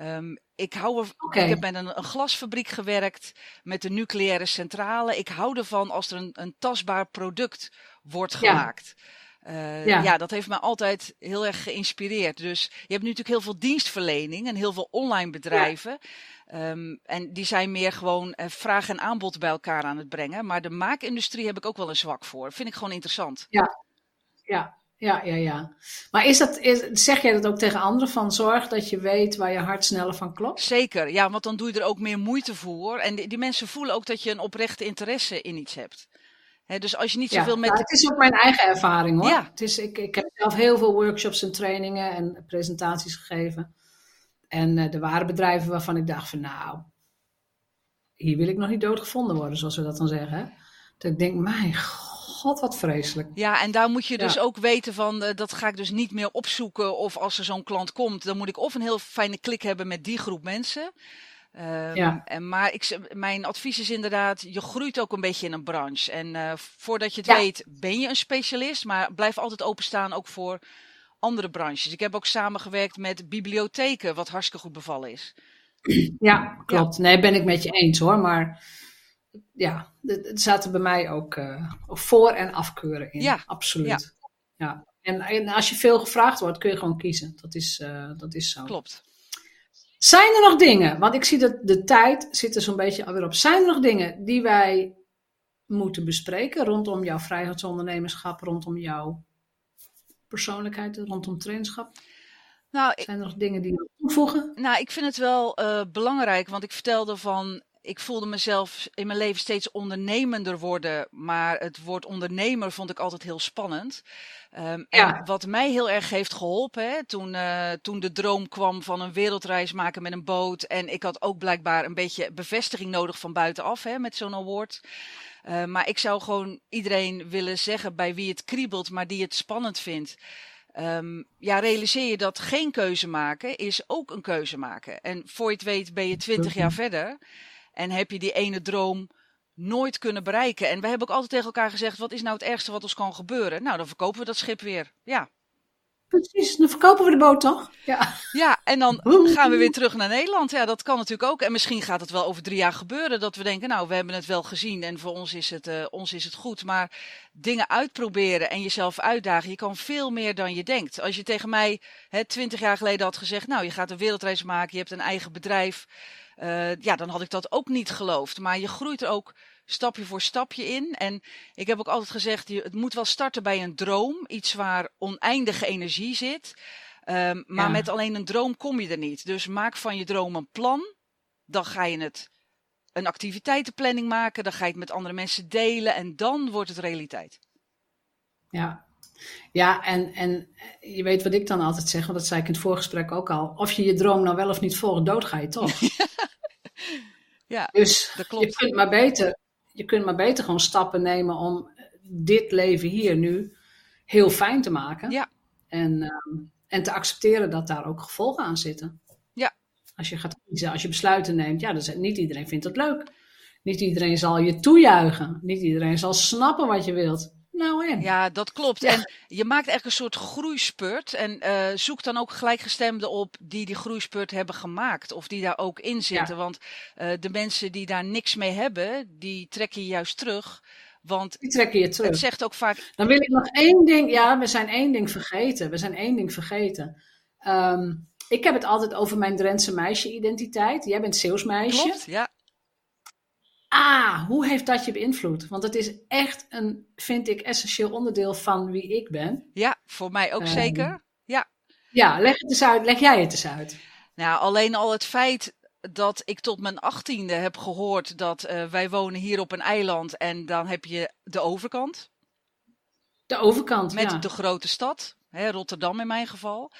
Um, ik, hou er, okay. ik heb met een, een, glasfabriek gewerkt, met de nucleaire centrale. Ik hou ervan als er een, een tastbaar product wordt gemaakt. Ja. Uh, ja. ja. dat heeft me altijd heel erg geïnspireerd. Dus je hebt nu natuurlijk heel veel dienstverlening en heel veel online bedrijven. Ja. Um, en die zijn meer gewoon uh, vraag en aanbod bij elkaar aan het brengen. Maar de maakindustrie heb ik ook wel een zwak voor. Dat vind ik gewoon interessant. Ja, ja. Ja, ja, ja. Maar is dat, is, zeg jij dat ook tegen anderen van zorg dat je weet waar je hart sneller van klopt? Zeker, ja, want dan doe je er ook meer moeite voor. En die, die mensen voelen ook dat je een oprechte interesse in iets hebt. He, dus als je niet zoveel ja, met. Nou, het is ook mijn eigen ervaring hoor. Ja. Het is, ik, ik heb zelf heel veel workshops en trainingen en presentaties gegeven. En uh, er waren bedrijven waarvan ik dacht van nou, hier wil ik nog niet doodgevonden worden, zoals we dat dan zeggen. Dat ik denk, mijn god, wat vreselijk. Ja, en daar moet je dus ook weten van, uh, dat ga ik dus niet meer opzoeken. Of als er zo'n klant komt, dan moet ik of een heel fijne klik hebben met die groep mensen. Um, ja. en, maar ik, mijn advies is inderdaad, je groeit ook een beetje in een branche. En uh, voordat je het ja. weet, ben je een specialist, maar blijf altijd openstaan ook voor andere branches. Ik heb ook samengewerkt met bibliotheken, wat hartstikke goed bevallen is. Ja, klopt. Ja. Nee, ben ik met je eens hoor. Maar ja, er zaten bij mij ook uh, voor- en afkeuren in. Ja. Absoluut. Ja. En, en, als je veel gevraagd wordt, kun je gewoon kiezen. Dat is, uh, dat is zo. Klopt. Zijn er nog dingen, want ik zie dat de tijd zit er zo'n beetje alweer op. Zijn er nog dingen die wij moeten bespreken rondom jouw vrijheidsondernemerschap, rondom jouw persoonlijkheid, rondom trainerschap? Nou, Zijn er nog dingen die je toevoegen? Nou, ik vind het wel uh, belangrijk, want ik vertelde van ik voelde mezelf in mijn leven steeds ondernemender worden. Maar het woord ondernemer vond ik altijd heel spannend. Um, ja. En wat mij heel erg heeft geholpen, hè, toen, uh, toen de droom kwam van een wereldreis maken met een boot. En ik had ook blijkbaar een beetje bevestiging nodig van buitenaf hè, met zo'n award. Uh, maar ik zou gewoon iedereen willen zeggen bij wie het kriebelt, maar die het spannend vindt. Um, ja, realiseer je dat geen keuze maken is ook een keuze maken. En voor je het weet ben je twintig jaar verder. En heb je die ene droom nooit kunnen bereiken. En we hebben ook altijd tegen elkaar gezegd: wat is nou het ergste wat ons kan gebeuren? Nou, dan verkopen we dat schip weer. Ja. Precies, dan verkopen we de boot toch? Ja. ja, en dan gaan we weer terug naar Nederland. Ja, dat kan natuurlijk ook. En misschien gaat het wel over drie jaar gebeuren. Dat we denken, nou, we hebben het wel gezien en voor ons is het, uh, ons is het goed. Maar dingen uitproberen en jezelf uitdagen, je kan veel meer dan je denkt. Als je tegen mij twintig jaar geleden had gezegd, nou, je gaat een wereldreis maken, je hebt een eigen bedrijf. Uh, ja, dan had ik dat ook niet geloofd. Maar je groeit er ook stapje voor stapje in. En ik heb ook altijd gezegd, het moet wel starten bij een droom. Iets waar oneindige energie zit. Um, maar ja. met alleen een droom kom je er niet. Dus maak van je droom een plan. Dan ga je het een activiteitenplanning maken. Dan ga je het met andere mensen delen. En dan wordt het realiteit. Ja, ja, en, en je weet wat ik dan altijd zeg, want dat zei ik in het voorgesprek ook al. Of je je droom nou wel of niet volgt, dood ga je toch. Ja, dus dat klopt. Je kunt, maar beter, je kunt maar beter gewoon stappen nemen om dit leven hier nu heel fijn te maken. Ja. En, ehm, en te accepteren dat daar ook gevolgen aan zitten. Ja. Als je gaat kiezen, als je besluiten neemt, ja, dus niet iedereen vindt het leuk. Niet iedereen zal je toejuichen. Niet iedereen zal snappen wat je wilt. Nou en? Ja, dat klopt. En je maakt echt een soort groeispurt. En uh, zoek dan ook gelijkgestemden op die die groeispurt hebben gemaakt. Of die daar ook in zitten. Want uh, de mensen die daar niks mee hebben, die trek je juist terug. Want die trekken je terug. het zegt ook vaak. Dan wil ik nog één ding. Ja, we zijn één ding vergeten. We zijn één ding vergeten. Um, ik heb het altijd over mijn Drentse meisje-identiteit. Jij bent Zeeuwsmeisje. Klopt, ja. Ah, hoe heeft dat je beïnvloed? Want het is echt een, vind ik, essentieel onderdeel van wie ik ben. Ja, voor mij ook um, zeker. Ja. Ja, leg het eens uit. Leg jij het eens uit. Nou, alleen al het feit dat ik tot mijn achttiende heb gehoord dat uh, wij wonen hier op een eiland en dan heb je de overkant. De overkant, Met ja. de grote stad. Hè, Rotterdam in mijn geval.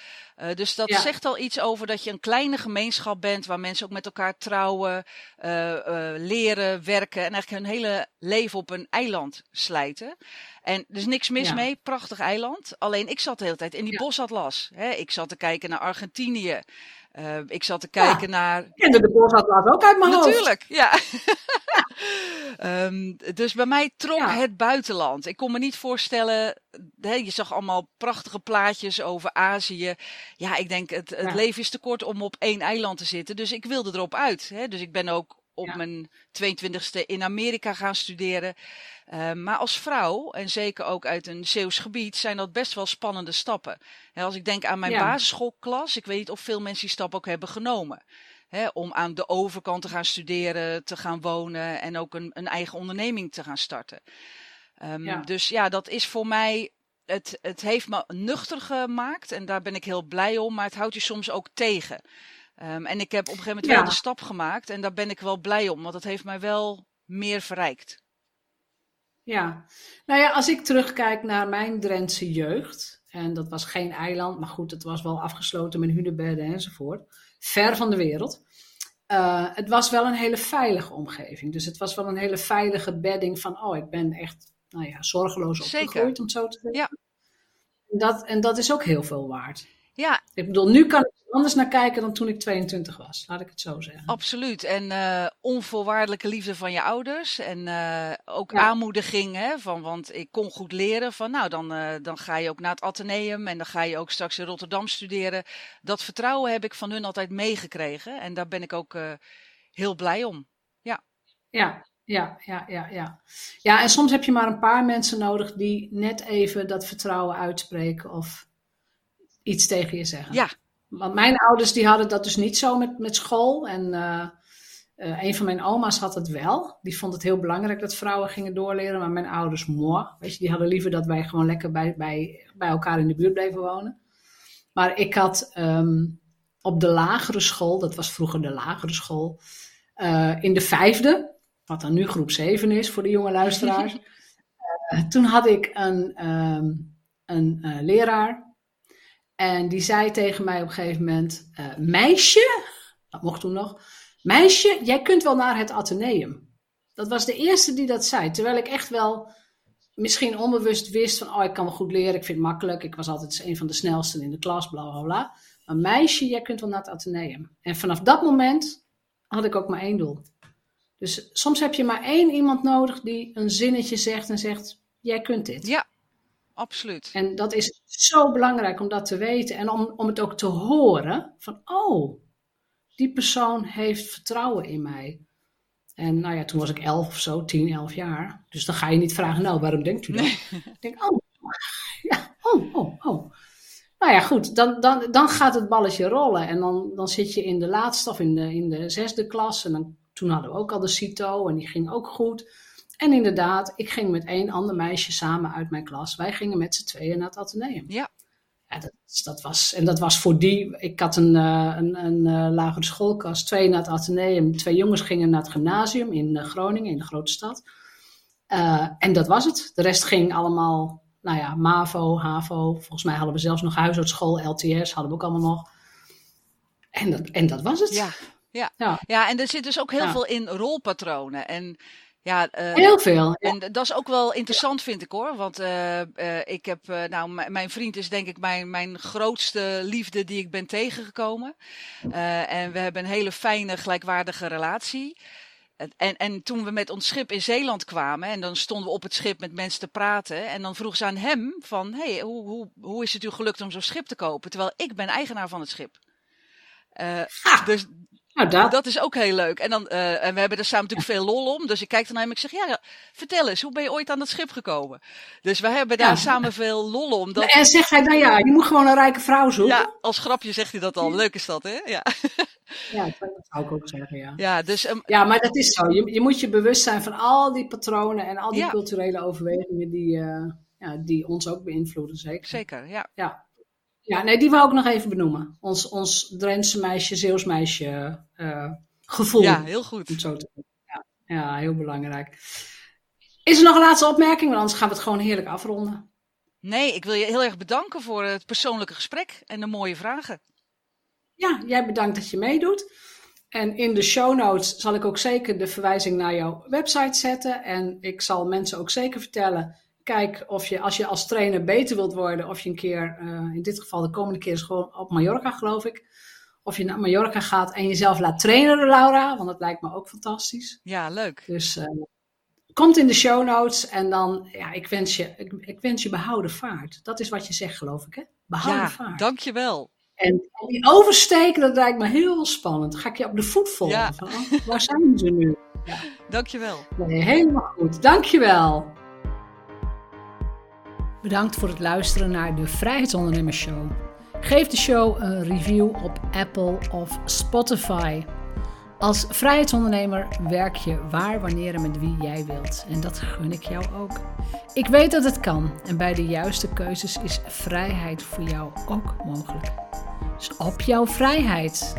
Uh, dus dat Ja. zegt al iets over dat je een kleine gemeenschap bent waar mensen ook met elkaar trouwen, uh, uh, leren, werken en eigenlijk hun hele leven op een eiland slijten. En er is niks mis Ja. mee, prachtig eiland. Alleen ik zat de hele tijd in die Ja. bosatlas. Hè. Ik zat te kijken naar Argentinië. Uh, ik zat te kijken naar Ik kende de bosatlas ook uit mijn hoofd. Natuurlijk, ja. um, dus bij mij trok Ja. het buitenland. Ik kon me niet voorstellen. Je zag allemaal prachtige plaatjes over Azië. Ja, ik denk het, het Ja. leven is te kort om op één eiland te zitten. Dus ik wilde erop uit. Hè. Dus ik ben ook op Ja. mijn 22e in Amerika gaan studeren. Uh, maar als vrouw, en zeker ook uit een Zeeuws gebied, zijn dat best wel spannende stappen. Hè, als ik denk aan mijn Ja. basisschoolklas, ik weet niet of veel mensen die stap ook hebben genomen. Hè, om aan de overkant te gaan studeren, te gaan wonen en ook een, een eigen onderneming te gaan starten. Um, Ja. Dus ja, dat is voor mij. Het, het heeft me nuchter gemaakt en daar ben ik heel blij om, maar het houdt je soms ook tegen. Um, en ik heb op een gegeven moment Ja. wel de stap gemaakt en daar ben ik wel blij om, want het heeft mij wel meer verrijkt. Ja, nou ja, als ik terugkijk naar mijn Drentse jeugd, en dat was geen eiland, maar goed, het was wel afgesloten met hunebedden enzovoort, ver van de wereld. Uh, het was wel een hele veilige omgeving. Dus het was wel een hele veilige bedding van, oh, ik ben echt, nou ja, zorgeloos Zeker. opgegroeid, om het zo te zeggen. Ja. En dat, en dat is ook heel veel waard. Ja, Ik bedoel, nu kan ik er anders naar kijken dan toen ik 22 was, laat ik het zo zeggen. absoluut. En uh, onvoorwaardelijke liefde van je ouders. En uh, ook Ja. aanmoediging, hè, van, want ik kon goed leren. Van nou, dan, uh, dan ga je ook naar het Atheneum en dan ga je ook straks in Rotterdam studeren. Dat vertrouwen heb ik van hun altijd meegekregen. En daar ben ik ook heel blij om. Ja, ja, ja, ja, ja. Ja, en soms heb je maar een paar mensen nodig die net even dat vertrouwen uitspreken of iets tegen je zeggen. Ja, Want mijn ouders die hadden dat dus niet zo met, met school. En uh, uh, een van mijn oma's had het wel. Die vond het heel belangrijk dat vrouwen gingen doorleren. Maar mijn ouders, moi. Weet je, die hadden liever dat wij gewoon lekker bij, bij, bij elkaar in de buurt bleven wonen. Maar ik had um, op de lagere school, dat was vroeger de lagere school, uh, in de vijfde, wat dan nu groep 7 is voor de jonge luisteraars. uh, toen had ik een, um, een uh, leraar. En die zei tegen mij op een gegeven moment: uh, Meisje, dat mocht toen nog. Meisje, jij kunt wel naar het Atheneum. Dat was de eerste die dat zei. Terwijl ik echt wel misschien onbewust wist van, oh, ik kan wel goed leren, ik vind het makkelijk. Ik was altijd een van de snelsten in de klas, bla bla bla. Maar meisje, jij kunt wel naar het Atheneum. En vanaf dat moment had ik ook maar één doel. Dus soms heb je maar één iemand nodig die een zinnetje zegt en zegt, jij kunt dit. Ja, absoluut. En dat is zo belangrijk om dat te weten en om, om het ook te horen van, oh, die persoon heeft vertrouwen in mij. En nou ja, toen was ik elf of zo, tien, elf jaar. Dus dan ga je niet vragen, nou, waarom denkt u dat? Nee. Ik denk, oh, ja, oh, oh, oh. Nou ja, goed, dan, dan, dan gaat het balletje rollen. En dan, dan zit je in de laatste of in de, in de zesde klas. En dan, toen hadden we ook al de CITO en die ging ook goed. En inderdaad, ik ging met één ander meisje samen uit mijn klas. Wij gingen met z'n tweeën naar het ateneum. Ja. Ja, dat, dat was, en dat was voor die, ik had een, uh, een, een uh, lagere schoolkast, twee naar het ateneum, twee jongens gingen naar het gymnasium in uh, Groningen, in de grote stad. En dat was het. De rest ging allemaal, nou ja, MAVO, HAVO, volgens mij hadden we zelfs nog huisartsschool, LTS, hadden we ook allemaal nog. En dat, en dat was het. Ja. Ja. Ja. ja, en er zit dus ook heel Ja. veel in rolpatronen. En ja, eh, Heel veel. En dat is ook wel interessant, vind ik hoor. Want eh, eh, ik heb, nou, mijn vriend is denk ik mijn, mijn grootste liefde die ik ben tegengekomen. En we hebben een hele fijne, gelijkwaardige relatie. En, en toen we met ons schip in Zeeland kwamen, en dan stonden we op het schip met mensen te praten. En dan vroeg ze aan hem van, hey, hoe, hoe, hoe is het u gelukt om zo'n schip te kopen? Terwijl ik ben eigenaar van het schip. Ah, dus nou, dat. dat is ook heel leuk. En, dan, eh, en we hebben er samen natuurlijk veel lol om. Dus ik kijk dan naar hem en ik zeg, ja, vertel eens, hoe ben je ooit aan dat schip gekomen? Dus we hebben daar Ja. samen veel lol om. Dat, En zegt hij dan ja, je moet gewoon een rijke vrouw zoeken? ja, als grapje zegt hij dat al. Leuk is dat, hè? Ja, Ja, dat zou ik ook zeggen, ja. ja dus ehm, Ja, maar dat is zo. Je, je moet je bewust zijn van al die patronen en al die Ja. culturele overwegingen die, eh, ja, die ons ook beïnvloeden, zeker. zeker, ja. Ja. Ja, nee, die wou ik nog even benoemen. Ons, ons Drentse meisje, Zeeuws meisje eh, gevoel. Ja, heel goed. zo te ja. ja, heel belangrijk. Is er nog een laatste opmerking? Want anders gaan we het gewoon heerlijk afronden. Nee, ik wil je heel erg bedanken voor het persoonlijke gesprek en de mooie vragen. Ja, jij bedankt dat je meedoet. En in de show notes zal ik ook zeker de verwijzing naar jouw website zetten. En ik zal mensen ook zeker vertellen. Kijk of je, als je als trainer beter wilt worden, of je een keer, eh, in dit geval de komende keer is gewoon op Mallorca, geloof ik. Of je naar Mallorca gaat en jezelf laat trainen Laura, want dat lijkt me ook fantastisch. Ja, leuk. Dus eh, komt in de show notes en dan, ja, ik wens, je, ik, ik wens je behouden vaart. Dat is wat je zegt, geloof ik, hè? Behouden Ja, vaart. dankjewel. En, en die oversteken, dat lijkt me heel spannend. Dan ga ik je op de voet volgen. Ja. Van, oh, waar zijn ze nu? Dankjewel. Nee, helemaal goed. Dankjewel. Bedankt voor het luisteren naar de Vrijheidsondernemers Show. Geef de show een review op Apple of Spotify. Als vrijheidsondernemer werk je waar, wanneer en met wie jij wilt. En dat gun ik jou ook. Ik weet dat het kan. En bij de juiste keuzes is vrijheid voor jou ook mogelijk. Dus op jouw vrijheid.